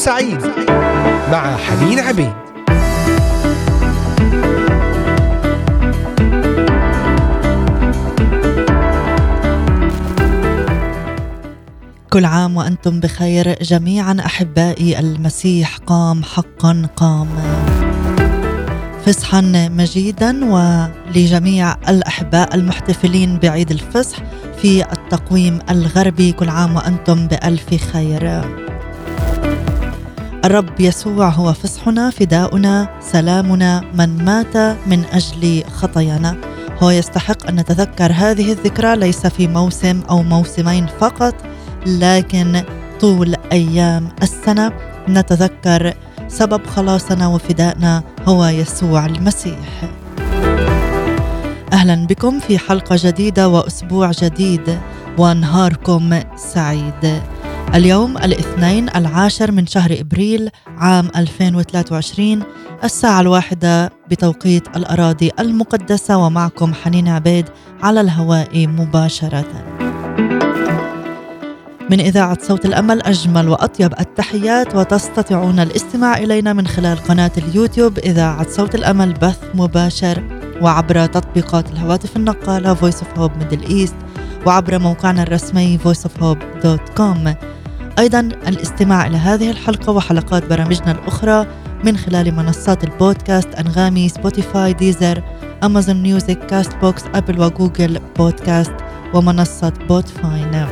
سعيد مع حنين عبيد. كل عام وأنتم بخير جميعا. أحبائي المسيح قام حقا قام فصحا مجيدا. ولجميع الأحباء المحتفلين بعيد الفصح في التقويم الغربي كل عام وأنتم بألف خير. الرب يسوع هو فصحنا فداؤنا سلامنا من مات من أجل خطايانا. هو يستحق أن نتذكر هذه الذكرى ليس في موسم أو موسمين فقط لكن طول أيام السنة نتذكر سبب خلاصنا وفدائنا هو يسوع المسيح. أهلا بكم في حلقة جديدة وأسبوع جديد ونهاركم سعيد. اليوم الاثنين العاشر من شهر إبريل عام 2023 الساعة الواحدة بتوقيت الأراضي المقدسة ومعكم حنين عبيد على الهواء مباشرةً. من إذاعة صوت الأمل أجمل وأطيب التحيات وتستطيعون الاستماع إلينا من خلال قناة اليوتيوب إذاعة صوت الأمل بث مباشر وعبر تطبيقات الهواتف النقالة Voice of Hope Middle East وعبر موقعنا الرسمي voiceofhope.com أيضا الاستماع إلى هذه الحلقة وحلقات برامجنا الأخرى من خلال منصات البودكاست أنغامي سبوتيفاي Deezer Amazon Music Castbox Apple و Google Podcast ومنصة بودفاين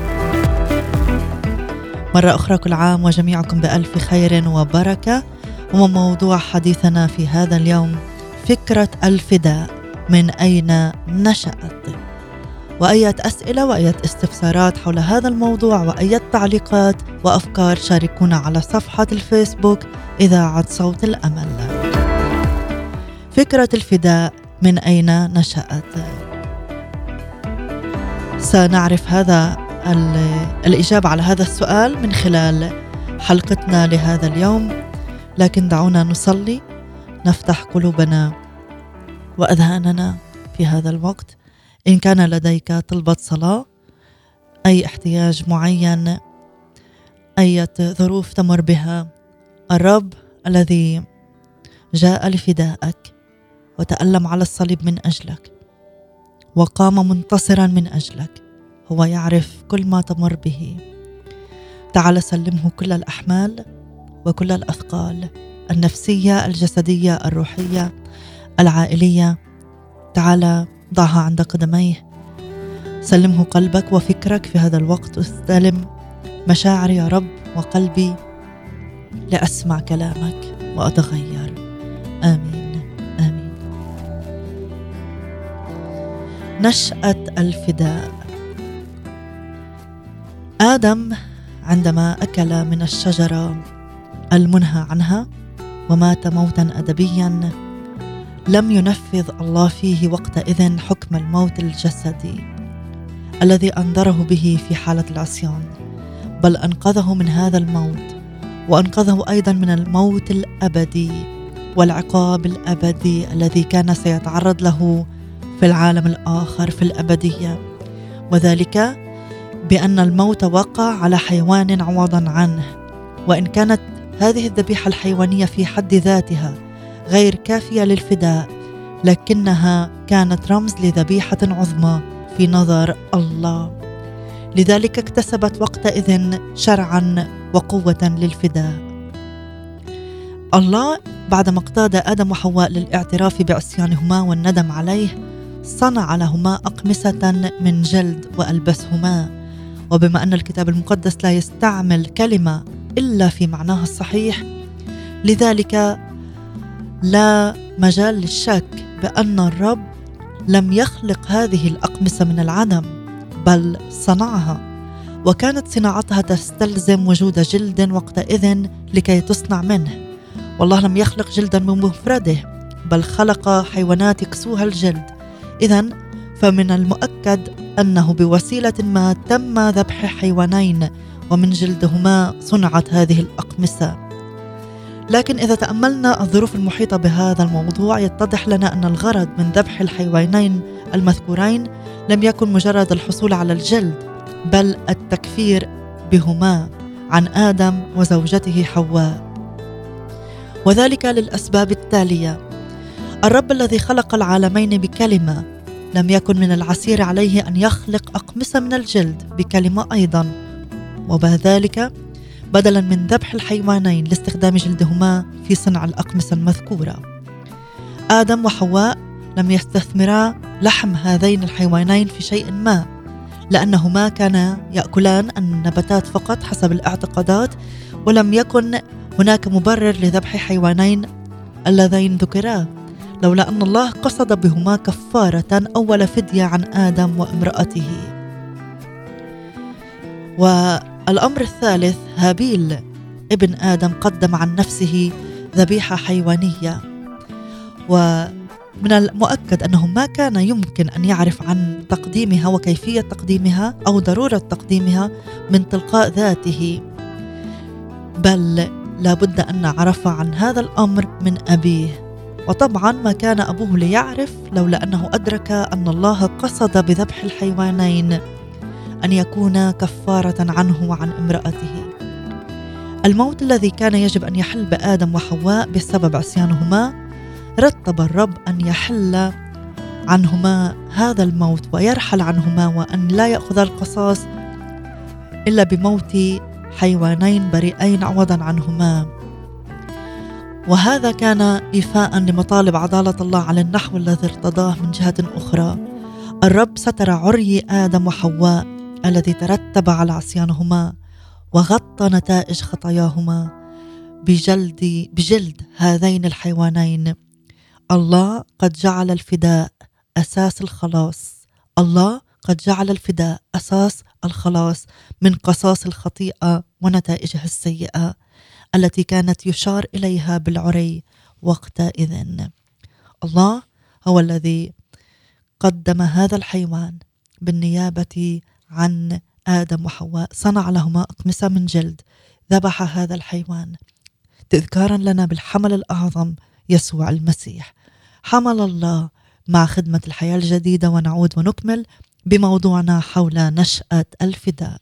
مرة أخرى كل عام وجميعكم بألف خير وبركة. وموضوع حديثنا في هذا اليوم فكرة الفداء من أين نشأت؟ وأية أسئلة وأية استفسارات حول هذا الموضوع وأية تعليقات وأفكار شاركونا على صفحة الفيسبوك إذاعة صوت الأمل. فكرة الفداء من أين نشأت؟ سنعرف هذا الإجابة على هذا السؤال من خلال حلقتنا لهذا اليوم. لكن دعونا نصلي نفتح قلوبنا وأذهاننا في هذا الوقت. إن كان لديك طلبة صلاة أي احتياج معين أي ظروف تمر بها الرب الذي جاء لفدائك وتألم على الصليب من أجلك وقام منتصرا من أجلك هو يعرف كل ما تمر به. تعال سلمه كل الأحمال وكل الأثقال النفسية الجسدية الروحية العائلية. تعال ضعها عند قدميه. سلمه قلبك وفكرك في هذا الوقت واستلم مشاعري يا رب وقلبي لأسمع كلامك وأتغير. آمين. آمين. نشأة الفداء. آدم عندما أكل من الشجرة المنهى عنها ومات موتا أدبيا لم ينفذ الله فيه وقتئذ حكم الموت الجسدي الذي أنذره به في حالة العصيان بل أنقذه من هذا الموت وأنقذه أيضا من الموت الأبدي والعقاب الأبدي الذي كان سيتعرض له في العالم الآخر في الأبدية. وذلك بأن الموت وقع على حيوان عوضا عنه وإن كانت هذه الذبيحة الحيوانية في حد ذاتها غير كافية للفداء لكنها كانت رمز لذبيحة عظمى في نظر الله. لذلك اكتسبت وقتئذ شرعا وقوة للفداء. الله بعدما اقتاد آدم وحواء للاعتراف بعصيانهما والندم عليه صنع لهما اقمصه من جلد وألبسهما. وبما أن الكتاب المقدس لا يستعمل كلمة إلا في معناها الصحيح لذلك لا مجال للشك بأن الرب لم يخلق هذه الأقمصة من العدم بل صنعها. وكانت صناعتها تستلزم وجود جلد وقتئذ لكي تصنع منه. والله لم يخلق جلدا بمفرده بل خلق حيوانات يكسوها الجلد. إذا فمن المؤكد أنه بوسيلة ما تم ذبح حيوانين ومن جلدهما صنعت هذه الأقمصة. لكن إذا تأملنا الظروف المحيطة بهذا الموضوع يتضح لنا أن الغرض من ذبح الحيوانين المذكورين لم يكن مجرد الحصول على الجلد بل التكفير بهما عن آدم وزوجته حواء. وذلك للأسباب التالية. الرب الذي خلق العالمين بكلمة لم يكن من العسير عليه أن يخلق أقمصة من الجلد بكلمة أيضا. وبذلك بدلا من ذبح الحيوانين لاستخدام جلدهما في صنع الأقمصة المذكورة. آدم وحواء لم يستثمرا لحم هذين الحيوانين في شيء ما لأنهما كانا يأكلان النباتات فقط حسب الاعتقادات ولم يكن هناك مبرر لذبح حيوانين اللذين ذكرا لولا أن الله قصد بهما كفارة أول فدية عن آدم وامرأته. والامر الثالث هابيل ابن آدم قدم عن نفسه ذبيحة حيوانية. ومن المؤكد أنه ما كان يمكن أن يعرف عن تقديمها وكيفية تقديمها أو ضرورة تقديمها من تلقاء ذاته. بل لابد أن عرف عن هذا الأمر من أبيه. وطبعا ما كان أبوه ليعرف لولا أنه أدرك أن الله قصد بذبح الحيوانين. أن يكون كفارة عنه وعن امرأته. الموت الذي كان يجب أن يحل بادم وحواء بسبب عصيانهما رتب الرب أن يحل عنهما هذا الموت ويرحل عنهما وأن لا يأخذ القصاص إلا بموت حيوانين بريئين عوضا عنهما. وهذا كان إيفاء لمطالب عدالة الله على النحو الذي ارتضاه من جهة أخرى. الرب ستر عري آدم وحواء الذي ترتب على عصيانهما وغطى نتائج خطاياهما بجلد بجلد هذين الحيوانين. الله قد جعل الفداء أساس الخلاص. الله قد جعل الفداء أساس الخلاص من قصاص الخطيئة ونتائجها السيئة التي كانت يشار إليها بالعري وقتئذ الله هو الذي قدم هذا الحيوان بالنيابة عن آدم وحواء صنع لهما أقمصة من جلد ذبح هذا الحيوان تذكارا لنا بالحمل الأعظم يسوع المسيح. حمل الله مع خدمة الحياة الجديدة ونعود ونكمل بموضوعنا حول نشأة الفداء.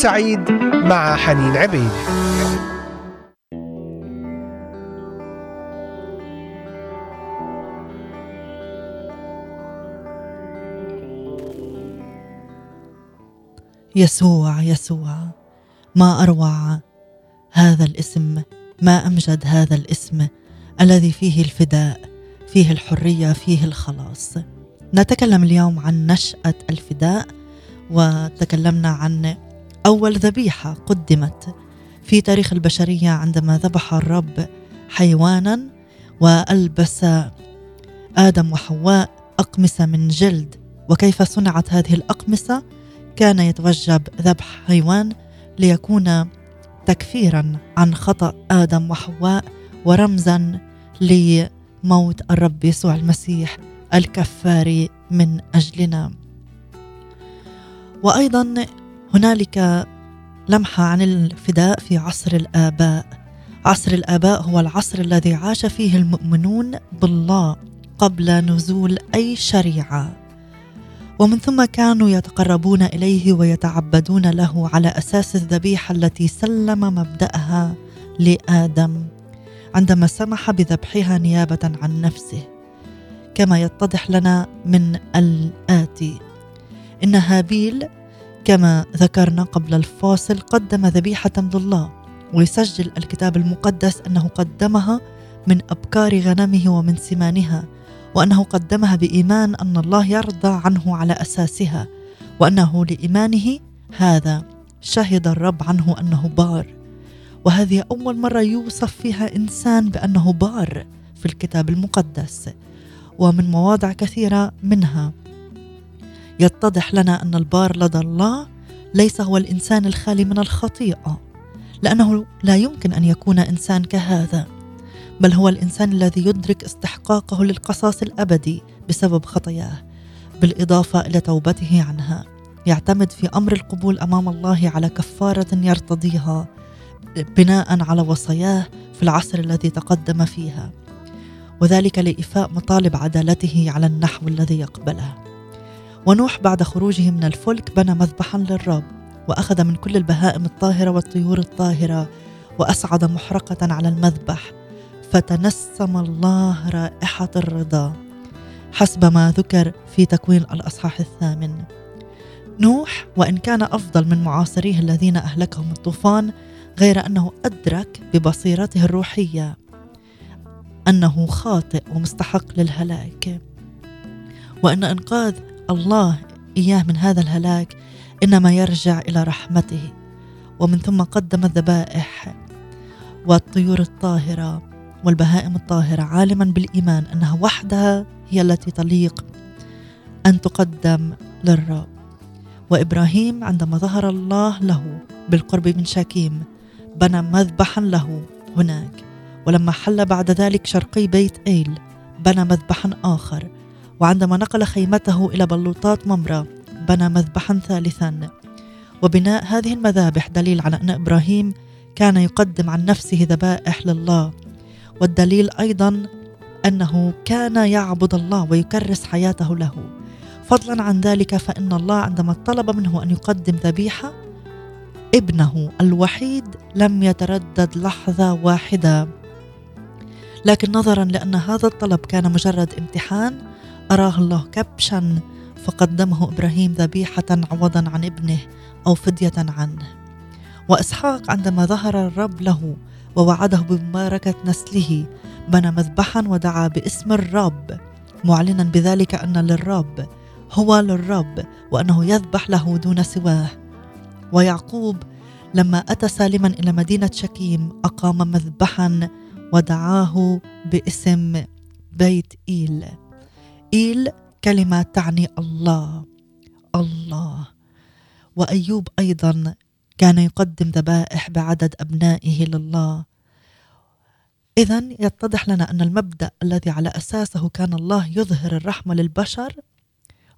سعيد مع حنين عبيد. يسوع يسوع ما أروع هذا الاسم ما أمجد هذا الاسم الذي فيه الفداء فيه الحرية فيه الخلاص. نتكلم اليوم عن نشأة الفداء وتكلمنا عن أول ذبيحة قدمت في تاريخ البشرية عندما ذبح الرب حيوانا وألبس آدم وحواء أقمصة من جلد. وكيف صنعت هذه الأقمصة؟ كان يتوجب ذبح حيوان ليكون تكفيرا عن خطأ آدم وحواء ورمزا لموت الرب يسوع المسيح الكفار من أجلنا. وأيضا هنالك لمحة عن الفداء في عصر الآباء. عصر الآباء هو العصر الذي عاش فيه المؤمنون بالله قبل نزول أي شريعة. ومن ثم كانوا يتقربون إليه ويتعبدون له على أساس الذبيحة التي سلم مبدأها لآدم عندما سمح بذبحها نيابة عن نفسه. كما يتضح لنا من الآتي. إن هابيل كما ذكرنا قبل الفاصل قدم ذبيحة لله ويسجل الكتاب المقدس أنه قدمها من أبكار غنمه ومن سمانها وأنه قدمها بإيمان أن الله يرضى عنه على أساسها وأنه لإيمانه هذا شهد الرب عنه أنه بار. وهذه أول مرة يوصف فيها إنسان بأنه بار في الكتاب المقدس ومن مواضع كثيرة منها. يتضح لنا أن البار لدى الله ليس هو الإنسان الخالي من الخطيئة لأنه لا يمكن أن يكون إنسان كهذا بل هو الإنسان الذي يدرك استحقاقه للقصاص الأبدي بسبب خطاياه بالإضافة إلى توبته عنها. يعتمد في أمر القبول أمام الله على كفارة يرتضيها بناء على وصاياه في العصر الذي تقدم فيها وذلك لإيفاء مطالب عدالته على النحو الذي يقبله. ونوح بعد خروجه من الفلك بنى مذبحا للرب وأخذ من كل البهائم الطاهرة والطيور الطاهرة واصعد محرقة على المذبح فتنسم الله رائحة الرضا. حسب ما ذكر في تكوين الأصحاح الثامن. نوح وإن كان أفضل من معاصريه الذين أهلكهم الطوفان غير أنه أدرك ببصيرته الروحية أنه خاطئ ومستحق للهلاك. وإن إنقاذ الله إياه من هذا الهلاك إنما يرجع إلى رحمته ومن ثم قدم الذبائح والطيور الطاهرة والبهائم الطاهرة عالما بالإيمان أنها وحدها هي التي تليق أن تقدم للرب. وإبراهيم عندما ظهر الله له بالقرب من شاكيم بنى مذبحا له هناك ولما حل بعد ذلك شرقي بيت إيل بنى مذبحا آخر. وعندما نقل خيمته إلى بلوطات ممره بنى مذبحا ثالثا. وبناء هذه المذابح دليل على أن إبراهيم كان يقدم عن نفسه ذبائح لله. والدليل أيضا أنه كان يعبد الله ويكرس حياته له. فضلا عن ذلك فإن الله عندما طلب منه أن يقدم ذبيحة ابنه الوحيد لم يتردد لحظة واحدة. لكن نظرا لأن هذا الطلب كان مجرد امتحان أراه الله كبشا فقدمه إبراهيم ذبيحة عوضا عن ابنه أو فدية عنه. وإسحاق عندما ظهر الرب له ووعده بمباركة نسله بنى مذبحا ودعا باسم الرب معلنا بذلك أن للرب هو للرب وأنه يذبح له دون سواه. ويعقوب لما أتى سالما إلى مدينة شكيم أقام مذبحا ودعاه باسم بيت إيل. ايل كلمة تعني الله الله. وأيوب أيضا كان يقدم ذبائح بعدد أبنائه لله. اذا يتضح لنا أن المبدأ الذي على أساسه كان الله يظهر الرحمة للبشر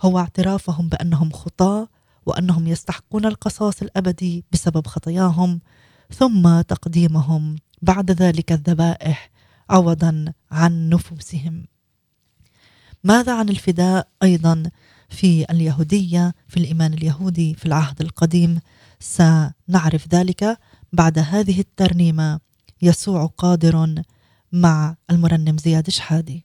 هو اعترافهم بأنهم خطاة وأنهم يستحقون القصاص الأبدي بسبب خطاياهم ثم تقديمهم بعد ذلك الذبائح عوضا عن نفوسهم. ماذا عن الفداء أيضا في اليهودية في الإيمان اليهودي في العهد القديم؟ سنعرف ذلك بعد هذه الترنيمة. يسوع قادر مع المرنم زياد شحادي.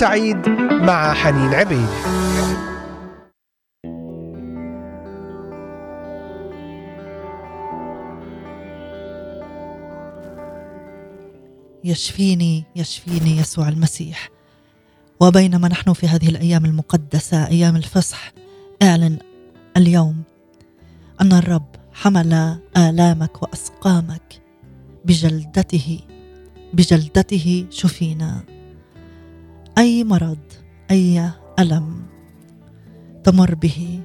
سعيد مع حنين عبيد. يشفيني يشفيني يسوع المسيح. وبينما نحن في هذه الأيام المقدسة أيام الفصح أعلن اليوم أن الرب حمل آلامك وأسقامك بجلدته بجلدته شفينا. أي مرض أي ألم تمر به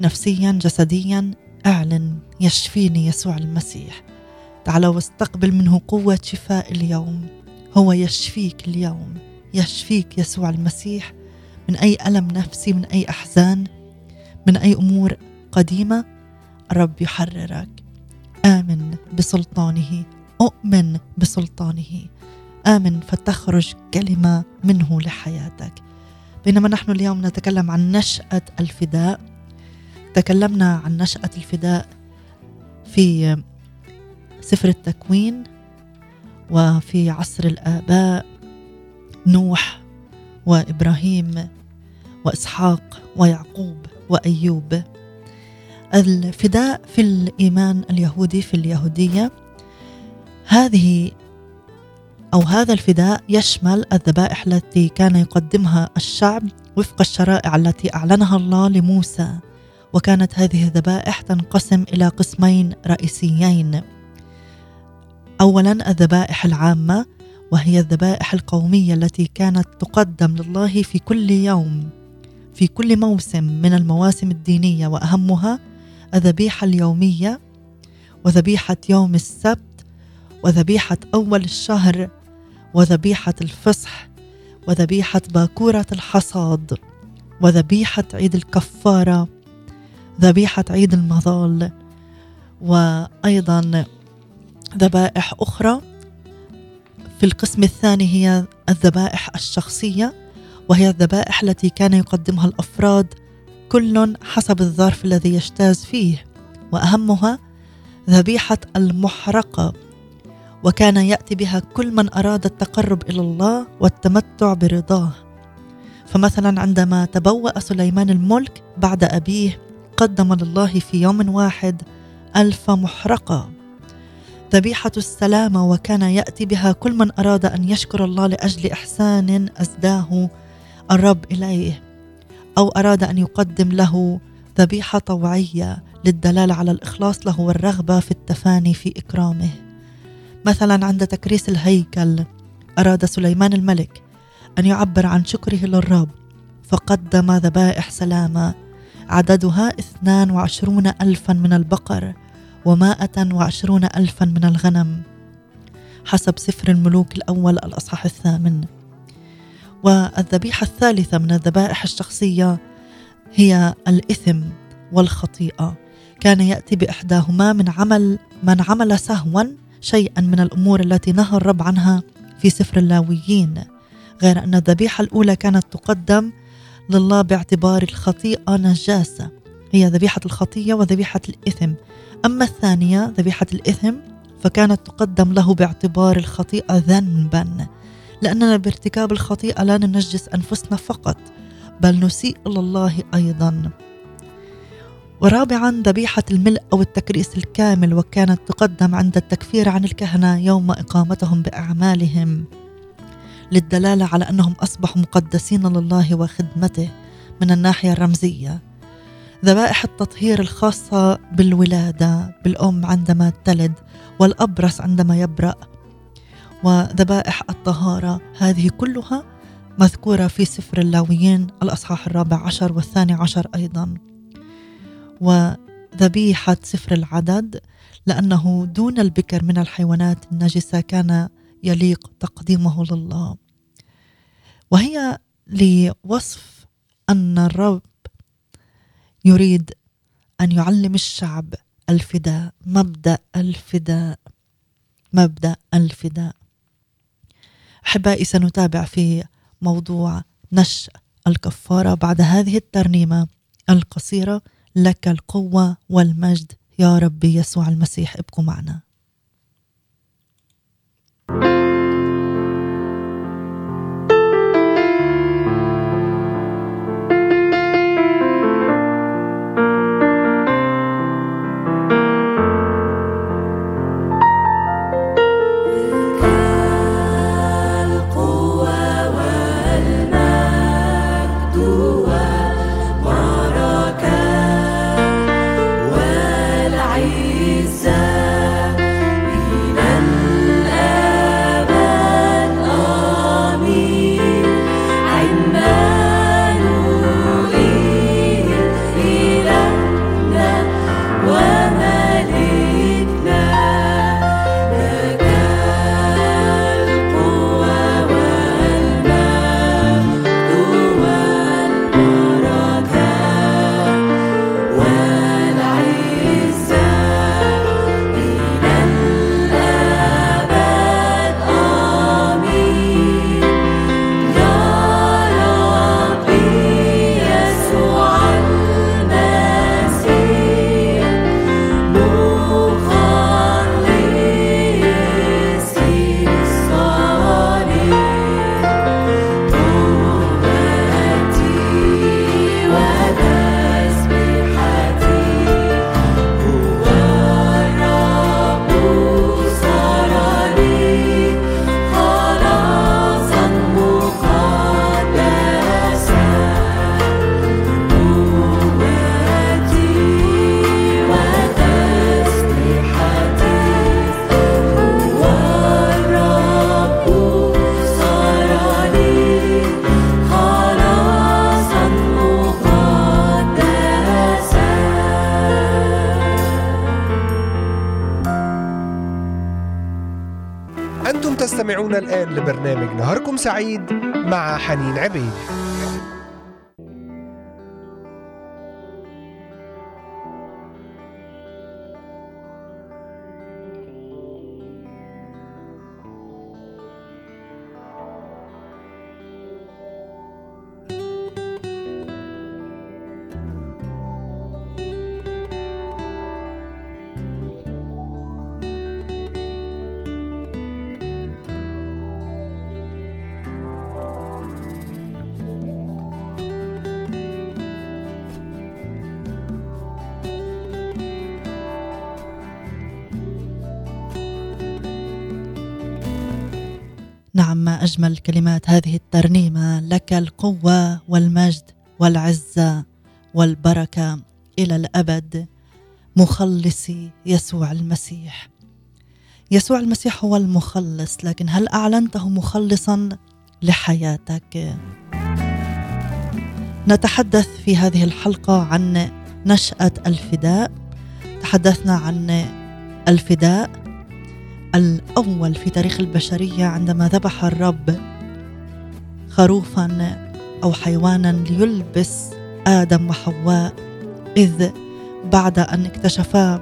نفسيا جسديا أعلن يشفيني يسوع المسيح. تعال واستقبل منه قوة شفاء اليوم. هو يشفيك اليوم. يشفيك يسوع المسيح. من أي ألم نفسي من أي أحزان من أي أمور قديمة الرب يحررك. آمن بسلطانه. أؤمن بسلطانه. آمن فتخرج كلمة منه لحياتك. بينما نحن اليوم نتكلم عن نشأة الفداء. تكلمنا عن نشأة الفداء في سفر التكوين وفي عصر الآباء. نوح وإبراهيم وإسحاق ويعقوب وأيوب. الفداء في الإيمان اليهودي في اليهودية هذه أو هذا الفداء يشمل الذبائح التي كان يقدمها الشعب وفق الشرائع التي أعلنها الله لموسى. وكانت هذه الذبائح تنقسم إلى قسمين رئيسيين. اولا الذبائح العامة وهي الذبائح القومية التي كانت تقدم لله في كل يوم. في كل موسم من المواسم الدينية وأهمها الذبيحة اليومية وذبيحة يوم السبت وذبيحة أول الشهر وذبيحة الفصح وذبيحة باكورة الحصاد وذبيحة عيد الكفارة ذبيحة عيد المظال وأيضا ذبائح أخرى. في القسم الثاني هي الذبائح الشخصية وهي الذبائح التي كان يقدمها الأفراد كل حسب الظرف الذي يجتاز فيه. وأهمها ذبيحة المحرقة. وكان يأتي بها كل من أراد التقرب إلى الله والتمتع برضاه. فمثلا عندما تبوأ سليمان الملك بعد أبيه قدم لله في يوم واحد ألف محرقة. ذبيحة السلامة وكان يأتي بها كل من أراد أن يشكر الله لأجل إحسان أسداه الرب إليه أو أراد أن يقدم له ذبيحة طوعية للدلالة على الإخلاص له والرغبة في التفاني في إكرامه. مثلا عند تكريس الهيكل أراد سليمان الملك أن يعبر عن شكره للرب فقدم ذبائح سلامة عددها 22 ألفا من البقر ومائة وعشرون ألفا من الغنم حسب سفر الملوك الأول الأصحاح الثامن. والذبيحة الثالثة من الذبائح الشخصية هي الإثم والخطيئة. كان يأتي بإحداهما من عمل من عمل سهوا شيئا من الأمور التي نهى الرب عنها في سفر اللاويين غير أن الذبيحة الأولى كانت تقدم لله باعتبار الخطيئة نجاسة هي ذبيحة الخطية وذبيحة الإثم. أما الثانية ذبيحة الإثم فكانت تقدم له باعتبار الخطيئة ذنبا. لأننا بارتكاب الخطيئة لا ننجس أنفسنا فقط بل نسيء إلى الله أيضا. ورابعا ذبيحة الملء أو التكريس الكامل وكانت تقدم عند التكفير عن الكهنة يوم إقامتهم بأعمالهم. للدلالة على أنهم أصبحوا مقدسين لله وخدمته من الناحية الرمزية. ذبائح التطهير الخاصة بالولادة بالأم عندما تلد والأبرص عندما يبرأ. وذبائح الطهارة هذه كلها مذكورة في سفر اللاويين الأصحاح الرابع عشر والثاني عشر أيضا. ذبيحة سفر العدد لأنه دون البكر من الحيوانات النجسة كان يليق تقديمه لله. وهي لوصف أن الرب يريد أن يعلم الشعب الفداء مبدأ الفداء مبدأ الفداء. أحبائي سنتابع في موضوع نشأ الكفارة بعد هذه الترنيمة القصيرة. لك القوة والمجد. يا رب يسوع المسيح ابقوا معنا. الآن لبرنامج نهاركم سعيد مع حنين عبيد. نعم ما أجمل كلمات هذه الترنيمة لك القوة والمجد والعزة والبركة إلى الأبد. مخلصي يسوع المسيح. يسوع المسيح هو المخلص لكن هل أعلنته مخلصا لحياتك؟ نتحدث في هذه الحلقة عن نشأة الفداء. تحدثنا عن الفداء. الأول في تاريخ البشرية عندما ذبح الرب خروفا أو حيوانا ليلبس آدم وحواء إذ بعد أن اكتشفا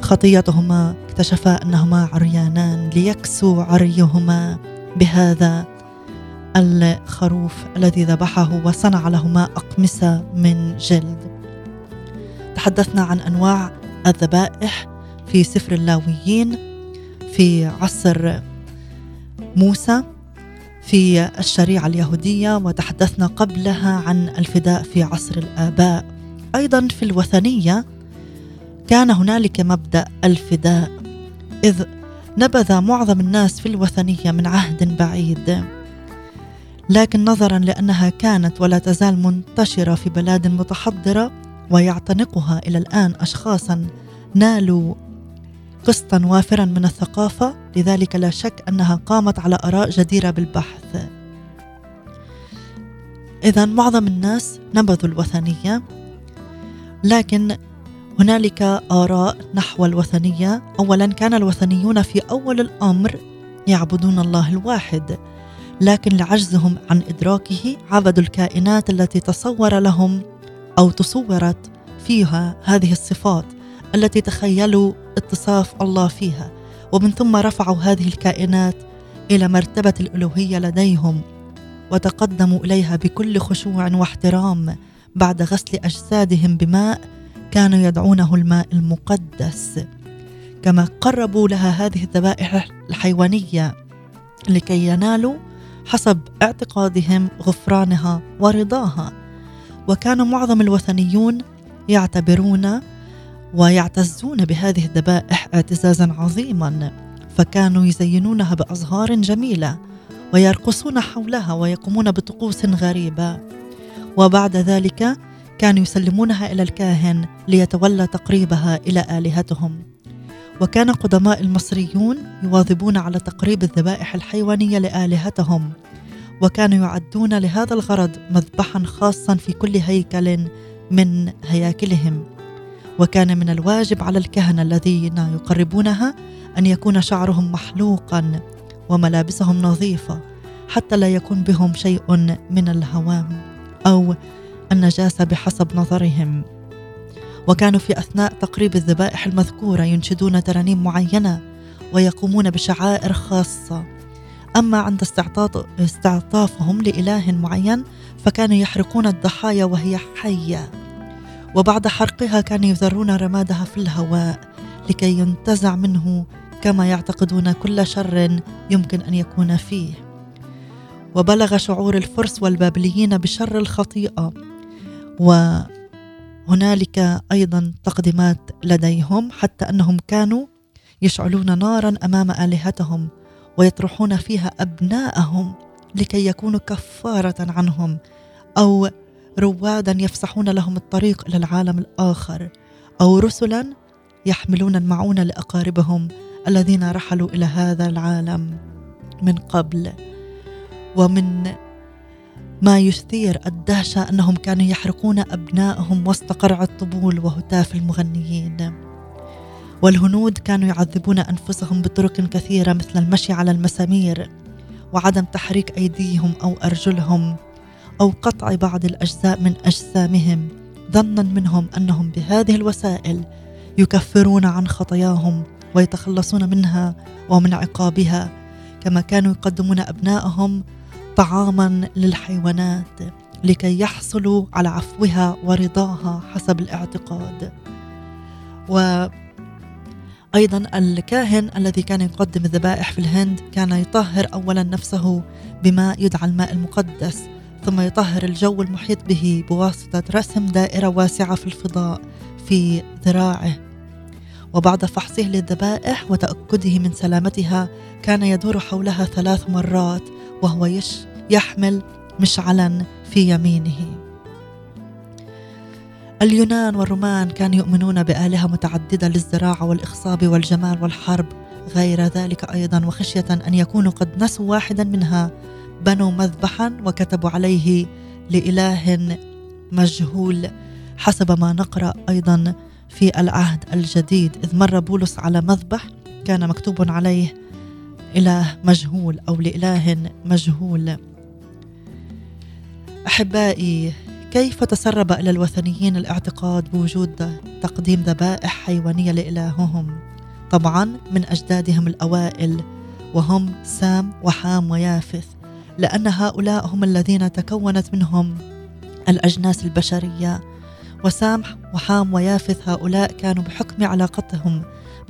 خطيتهما اكتشفا أنهما عريانان ليكسوا عريهما. بهذا الخروف الذي ذبحه وصنع لهما أقمصة من جلد. تحدثنا عن أنواع الذبائح في سفر اللاويين. في عصر موسى في الشريعة اليهودية وتحدثنا قبلها عن الفداء في عصر الآباء. أيضا في الوثنية كان هنالك مبدأ الفداء إذ نبذ معظم الناس في الوثنية من عهد بعيد. لكن نظرا لأنها كانت ولا تزال منتشرة في بلاد متحضرة ويعتنقها إلى الآن أشخاصا نالوا قسطا وافرا من الثقافة لذلك لا شك أنها قامت على آراء جديرة بالبحث. إذا معظم الناس نبذوا الوثنية لكن هنالك آراء نحو الوثنية. أولا كان الوثنيون في أول الأمر يعبدون الله الواحد لكن لعجزهم عن إدراكه عبدوا الكائنات التي تصور لهم أو تصورت فيها هذه الصفات. التي تخيلوا اتصاف الله فيها. ومن ثم رفعوا هذه الكائنات إلى مرتبة الألوهية لديهم وتقدموا إليها بكل خشوع واحترام بعد غسل أجسادهم بماء كانوا يدعونه الماء المقدس. كما قربوا لها هذه الذبائح الحيوانية لكي ينالوا حسب اعتقادهم غفرانها ورضاها. وكان معظم الوثنيون يعتبرون ويعتزون بهذه الذبائح اعتزازا عظيما فكانوا يزينونها بأزهار جميلة ويرقصون حولها ويقومون بطقوس غريبة. وبعد ذلك كانوا يسلمونها إلى الكاهن ليتولى تقريبها إلى آلهتهم. وكان قدماء المصريون يواظبون على تقريب الذبائح الحيوانية لآلهتهم وكانوا يعدون لهذا الغرض مذبحا خاصا في كل هيكل من هياكلهم. وكان من الواجب على الكهنة الذين يقربونها أن يكون شعرهم محلوقا وملابسهم نظيفة حتى لا يكون بهم شيء من الهوام أو النجاسة بحسب نظرهم. وكانوا في أثناء تقريب الذبائح المذكورة ينشدون ترانيم معينة ويقومون بشعائر خاصة. أما عند استعطافهم لإله معين فكانوا يحرقون الضحايا وهي حية. وبعد حرقها كانوا يذرون رمادها في الهواء لكي ينتزع منه كما يعتقدون كل شر يمكن أن يكون فيه. وبلغ شعور الفرس والبابليين بشر الخطيئة وهنالك أيضا تقديمات لديهم حتى أنهم كانوا يشعلون نارا أمام آلهتهم ويطرحون فيها أبناءهم لكي يكونوا كفارة عنهم أو روادا يفسحون لهم الطريق إلى العالم الآخر أو رسلا يحملون المعونة لأقاربهم الذين رحلوا إلى هذا العالم من قبل. ومن ما يثير الدهشة أنهم كانوا يحرقون أبنائهم وسط قرع الطبول وهتاف المغنيين. والهنود كانوا يعذبون أنفسهم بطرق كثيرة مثل المشي على المسامير وعدم تحريك أيديهم أو أرجلهم. أو قطع بعض الأجزاء من أجسامهم ظنا منهم أنهم بهذه الوسائل يكفرون عن خطاياهم ويتخلصون منها ومن عقابها كما كانوا يقدمون ابنائهم طعاما للحيوانات لكي يحصلوا على عفوها ورضاها حسب الاعتقاد. و أيضا الكاهن الذي كان يقدم الذبائح في الهند كان يطهر اولا نفسه بماء يدعى الماء المقدس ثم يطهر الجو المحيط به بواسطة رسم دائرة واسعة في الفضاء في ذراعه. وبعد فحصه للذبائح وتأكده من سلامتها كان يدور حولها ثلاث مرات وهو يش يحمل مشعلا في يمينه. اليونان والرومان كانوا يؤمنون بآلهة متعددة للزراعة والإخصاب والجمال والحرب. غير ذلك أيضا وخشية أن يكونوا قد نسوا واحدا منها بنوا مذبحا وكتبوا عليه لإله مجهول حسب ما نقرأ أيضا في العهد الجديد. إذ مر بولس على مذبح كان مكتوب عليه إله مجهول أو لإله مجهول. أحبائي كيف تسرب إلى الوثنيين الاعتقاد بوجود تقديم ذبائح حيوانية لإلههم؟ طبعا من أجدادهم الأوائل وهم سام وحام ويافث. لأن هؤلاء هم الذين تكونت منهم الأجناس البشرية. وسام وحام ويافث هؤلاء كانوا بحكم علاقتهم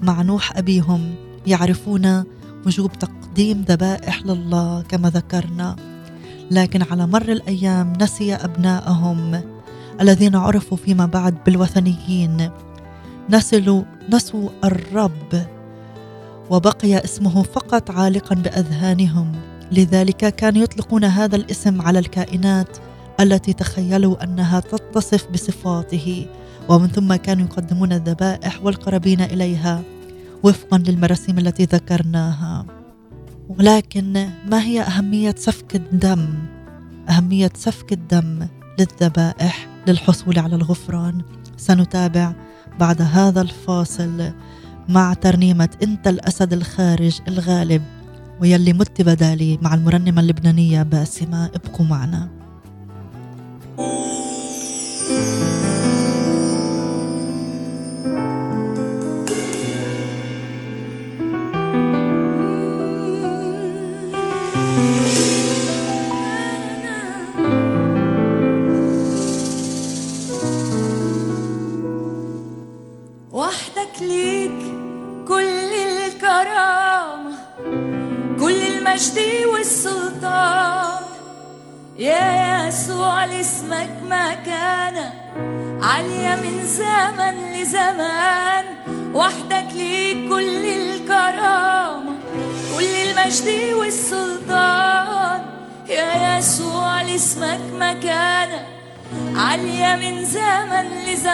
مع نوح أبيهم يعرفون وجوب تقديم ذبائح لله كما ذكرنا. لكن على مر الأيام نسي أبنائهم الذين عرفوا فيما بعد بالوثنيين. نسلوا نسوا الرب وبقي اسمه فقط عالقا بأذهانهم. لذلك كانوا يطلقون هذا الاسم على الكائنات التي تخيلوا أنها تتصف بصفاته ومن ثم كانوا يقدمون الذبائح والقرابين إليها وفقا للمراسيم التي ذكرناها. ولكن ما هي أهمية سفك الدم؟ أهمية سفك الدم للذبائح للحصول على الغفران. سنتابع بعد هذا الفاصل مع ترنيمة أنت الأسد الخارج الغالب. ويلي مت بدالي مع المرنمة اللبنانية باسمة ابقوا معنا.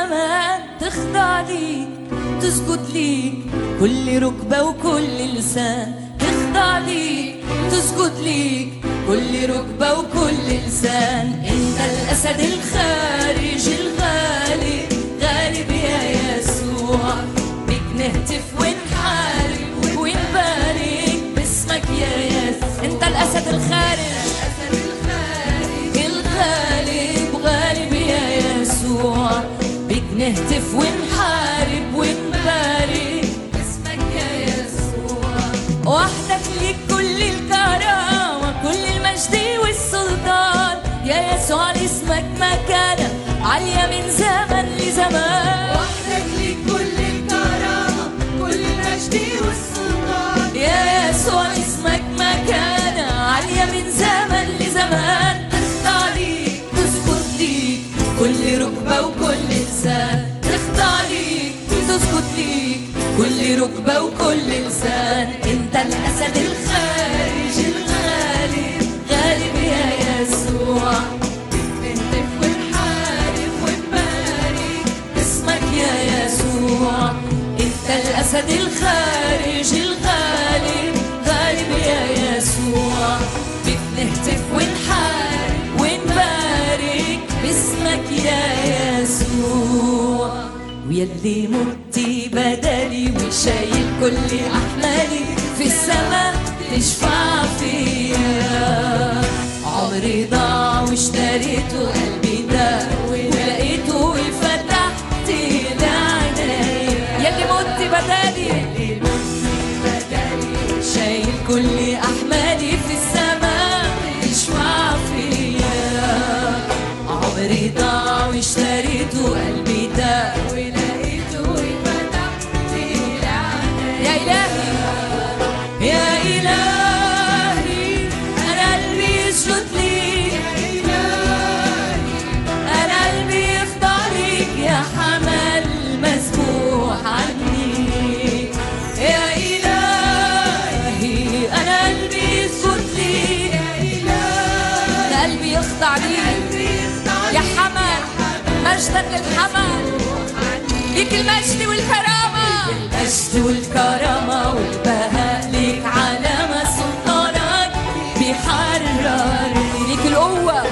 لزمان تخضع ليك تسجد ليك كل ركبة وكل لسان. تخضع ليك تسجد ليك كل ركبة وكل لسان. انت الأسد الخارج الغالي غالب يا يسوع. بك نهتف ونحارب ونبارك باسمك يا يسوع انت الأسد الخارج means ويلي متي بدلي وشايل كل احمالي في السماء تشفع فيا عمري ضاع واشتريته قلبي يخضع ليك يا حمل مجدا للحمل ليك المجد والكرامة. المجد والكرامة والبهاء ليك علامة سلطانك. بيحررني ليك القوة.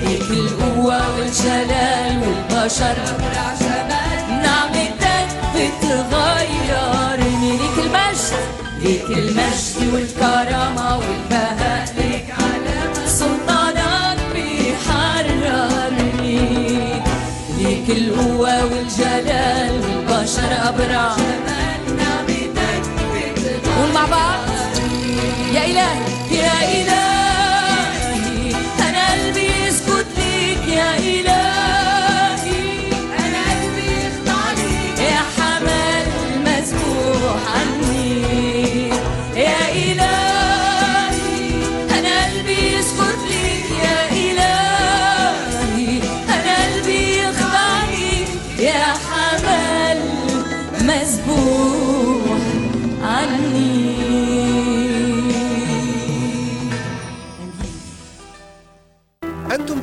ليك القوة والجلال والبشر. نعمتك بتغيرني ليك المجد. ليك المجد والكرامة والبهاء والبشر أبرع قول مع بعض. يا إلهي.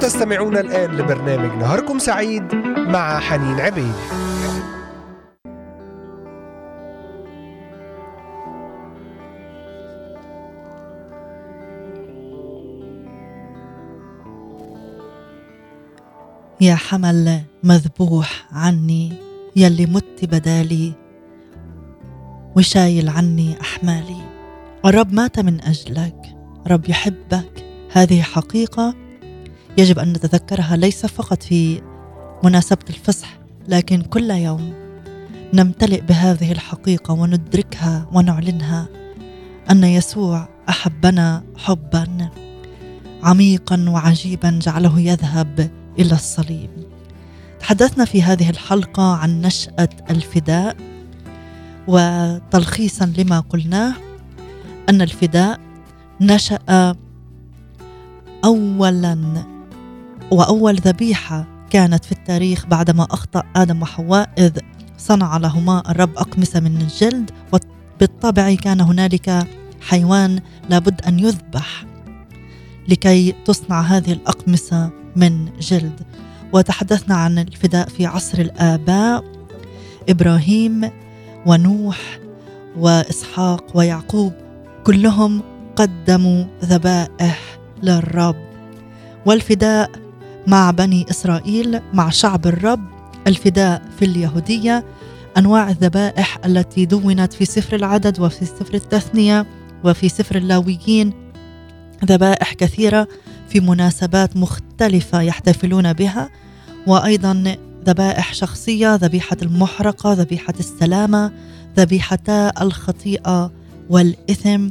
تستمعون الآن لبرنامج نهاركم سعيد مع حنين عبيد. يا حمل مذبوح عني يلي مت بدالي وشايل عني أحمالي. الرب مات من أجلك رب يحبك. هذه حقيقة يجب أن نتذكرها ليس فقط في مناسبة الفصح لكن كل يوم نمتلئ بهذه الحقيقة وندركها ونعلنها أن يسوع أحبنا حبا عميقا وعجيبا جعله يذهب إلى الصليب. تحدثنا في هذه الحلقة عن نشأة الفداء وتلخيصا لما قلناه أن الفداء نشأ أولا وأول ذبيحة كانت في التاريخ بعدما أخطأ آدم وحواء إذ صنع لهما الرب أقمصة من الجلد وبالطبع كان هنالك حيوان لابد أن يذبح لكي تصنع هذه الأقمصة من جلد. وتحدثنا عن الفداء في عصر الآباء إبراهيم ونوح وإسحاق ويعقوب كلهم قدموا ذبائح للرب. والفداء مع بني إسرائيل مع شعب الرب الفداء في اليهودية أنواع الذبائح التي دونت في سفر العدد وفي سفر التثنية وفي سفر اللاويين. ذبائح كثيرة في مناسبات مختلفة يحتفلون بها وأيضا ذبائح شخصية ذبيحة المحرقة ذبيحة السلامة ذبيحتا الخطيئة والإثم.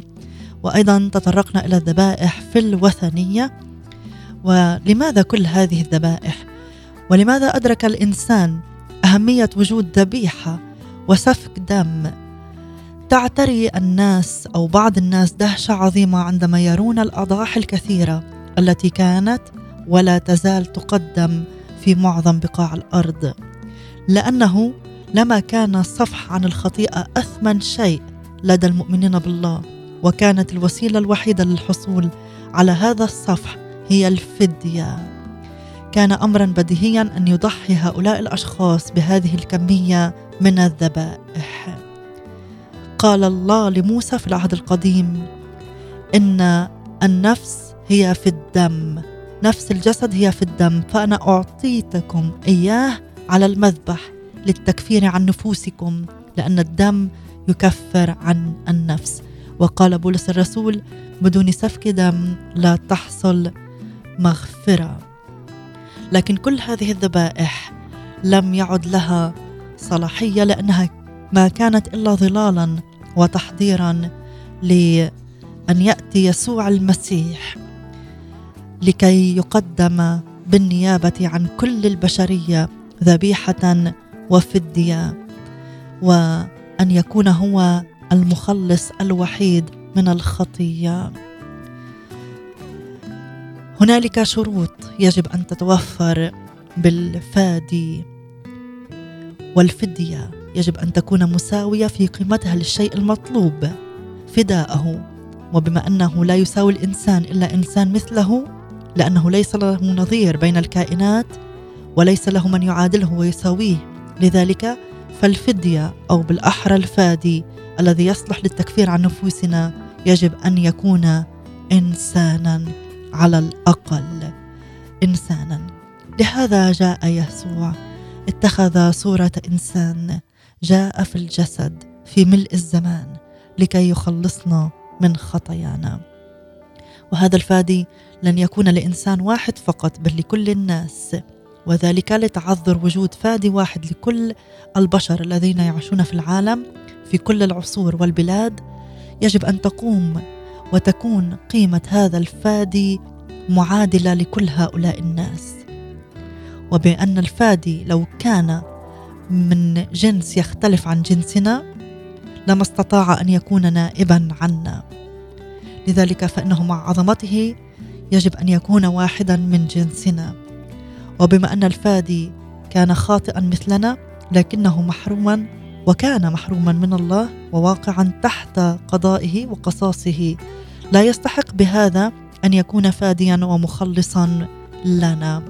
وأيضا تطرقنا إلى الذبائح في الوثنية ولماذا كل هذه الذبائح؟ ولماذا أدرك الإنسان أهمية وجود ذبيحة وسفك دم؟ تعتري الناس أو بعض الناس دهشة عظيمة عندما يرون الأضاحي الكثيرة التي كانت ولا تزال تقدم في معظم بقاع الأرض. لأنه لما كان الصفح عن الخطيئة أثمن شيء لدى المؤمنين بالله وكانت الوسيلة الوحيدة للحصول على هذا الصفح هي الفدية. كان امرا بديهيا أن يضحي هؤلاء الأشخاص بهذه الكمية من الذبائح. قال الله لموسى في العهد القديم إن النفس هي في الدم نفس الجسد هي في الدم فأنا أعطيتكم إياه على المذبح للتكفير عن نفوسكم لأن الدم يكفر عن النفس. وقال بولس الرسول بدون سفك دم لا تحصل مغفرة. لكن كل هذه الذبائح لم يعد لها صلاحية لأنها ما كانت إلا ظلالا وتحضيرا لأن يأتي يسوع المسيح لكي يقدم بالنيابة عن كل البشرية ذبيحة وفدية وأن يكون هو المخلص الوحيد من الخطية. هنالك شروط يجب أن تتوفر بالفادي والفدية. يجب أن تكون مساوية في قيمتها للشيء المطلوب فداءه. وبما أنه لا يساوي الإنسان إلا إنسان مثله لأنه ليس له نظير بين الكائنات وليس له من يعادله ويساويه. لذلك فالفدية أو بالأحرى الفادي الذي يصلح للتكفير عن نفوسنا يجب أن يكون انسانا على الأقل إنسانا. لهذا جاء يسوع اتخذ صورة إنسان جاء في الجسد في ملء الزمان لكي يخلصنا من خطايانا. وهذا الفادي لن يكون لإنسان واحد فقط بل لكل الناس. وذلك لتعذر وجود فادي واحد لكل البشر الذين يعيشون في العالم في كل العصور والبلاد. يجب أن تقوم وتكون قيمة هذا الفادي معادلة لكل هؤلاء الناس. وبأن الفادي لو كان من جنس يختلف عن جنسنا لما استطاع أن يكون نائبا عنا. لذلك فإنه مع عظمته يجب أن يكون واحدا من جنسنا. وبما أن الفادي كان خاطئا مثلنا لكنه محروما وكان محروما من الله وواقعا تحت قضائه وقصاصه. لا يستحق بهذا أن يكون فاديا ومخلصا لنا.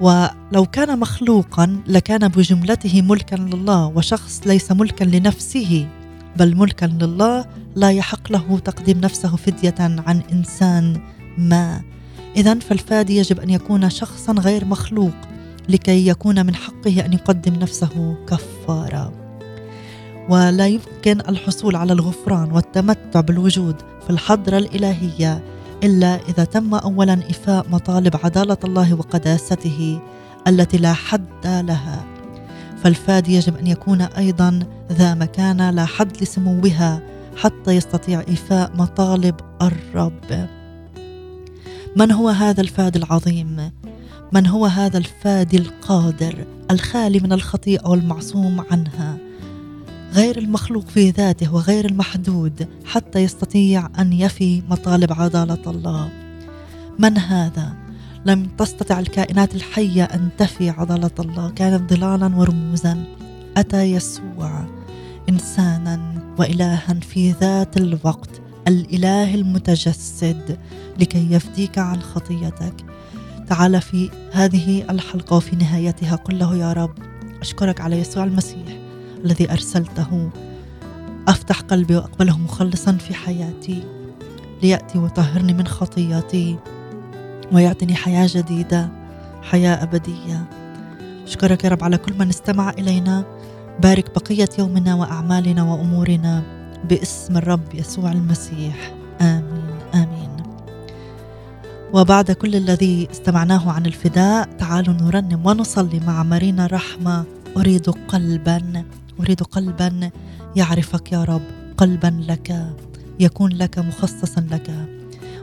ولو كان مخلوقا لكان بجملته ملكا لله وشخص ليس ملكا لنفسه بل ملكا لله لا يحق له تقديم نفسه فدية عن إنسان ما. اذا فالفادي يجب أن يكون شخصا غير مخلوق لكي يكون من حقه أن يقدم نفسه كفاره ولا يمكن الحصول على الغفران والتمتع بالوجود في الحضرة الإلهية إلا إذا تم اولا ايفاء مطالب عدالة الله وقداسته التي لا حد لها. فالفادي يجب أن يكون أيضا ذا مكانه لا حد لسموها حتى يستطيع ايفاء مطالب الرب. من هو هذا الفادي العظيم؟ من هو هذا الفادي القادر الخالي من الخطيئة والمعصوم عنها؟ غير المخلوق في ذاته وغير المحدود حتى يستطيع أن يفي مطالب عدالة الله. من هذا؟ لم تستطع الكائنات الحية أن تفي عضله الله. كانت ظلالا ورموزا. أتى يسوع انسانا والها في ذات الوقت الإله المتجسد لكي يفديك عن خطيتك. تعال في هذه الحلقة وفي نهايتها. قل له يا رب أشكرك على يسوع المسيح الذي أرسلته. أفتح قلبي وأقبله مخلصا في حياتي. ليأتي وطهرني من خطياتي ويعطيني حياة جديدة حياة أبدية. أشكرك يا رب على كل من استمع إلينا. بارك بقية يومنا وأعمالنا وأمورنا باسم الرب يسوع المسيح. آمين. وبعد كل الذي استمعناه عن الفداء تعالوا نرنم ونصلي مع مارينا رحمه أريد قلبا أريد قلبا يعرفك يا رب قلبا لك يكون لك مخصصا لك.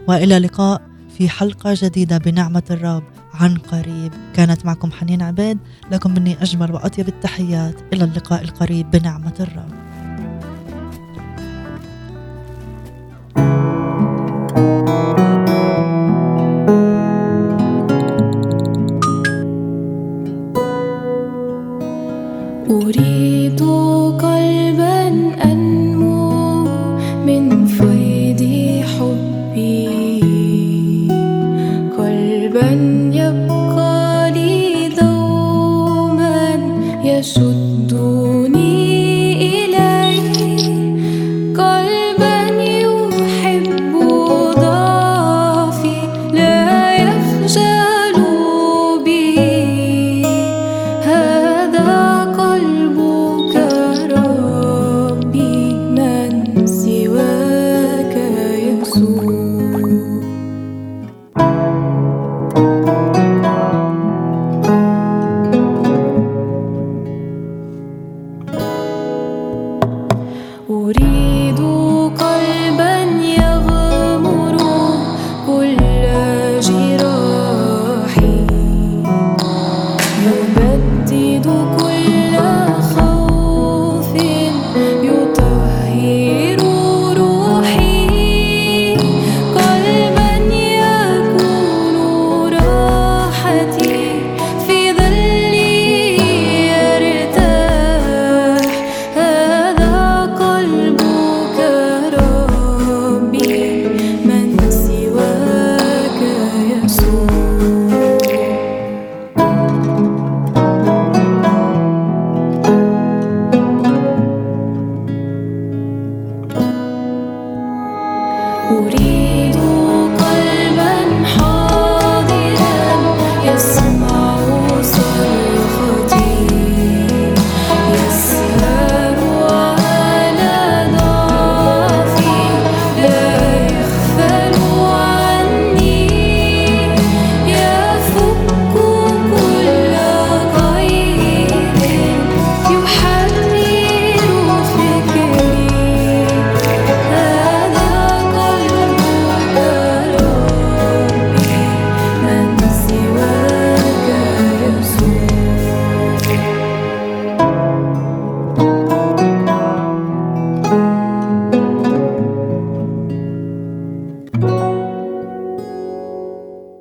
وإلى لقاء في حلقة جديدة بنعمة الرب عن قريب. كانت معكم حنين عبيد لكم مني أجمل وأطيب التحيات. إلى اللقاء القريب بنعمة الرب. أريد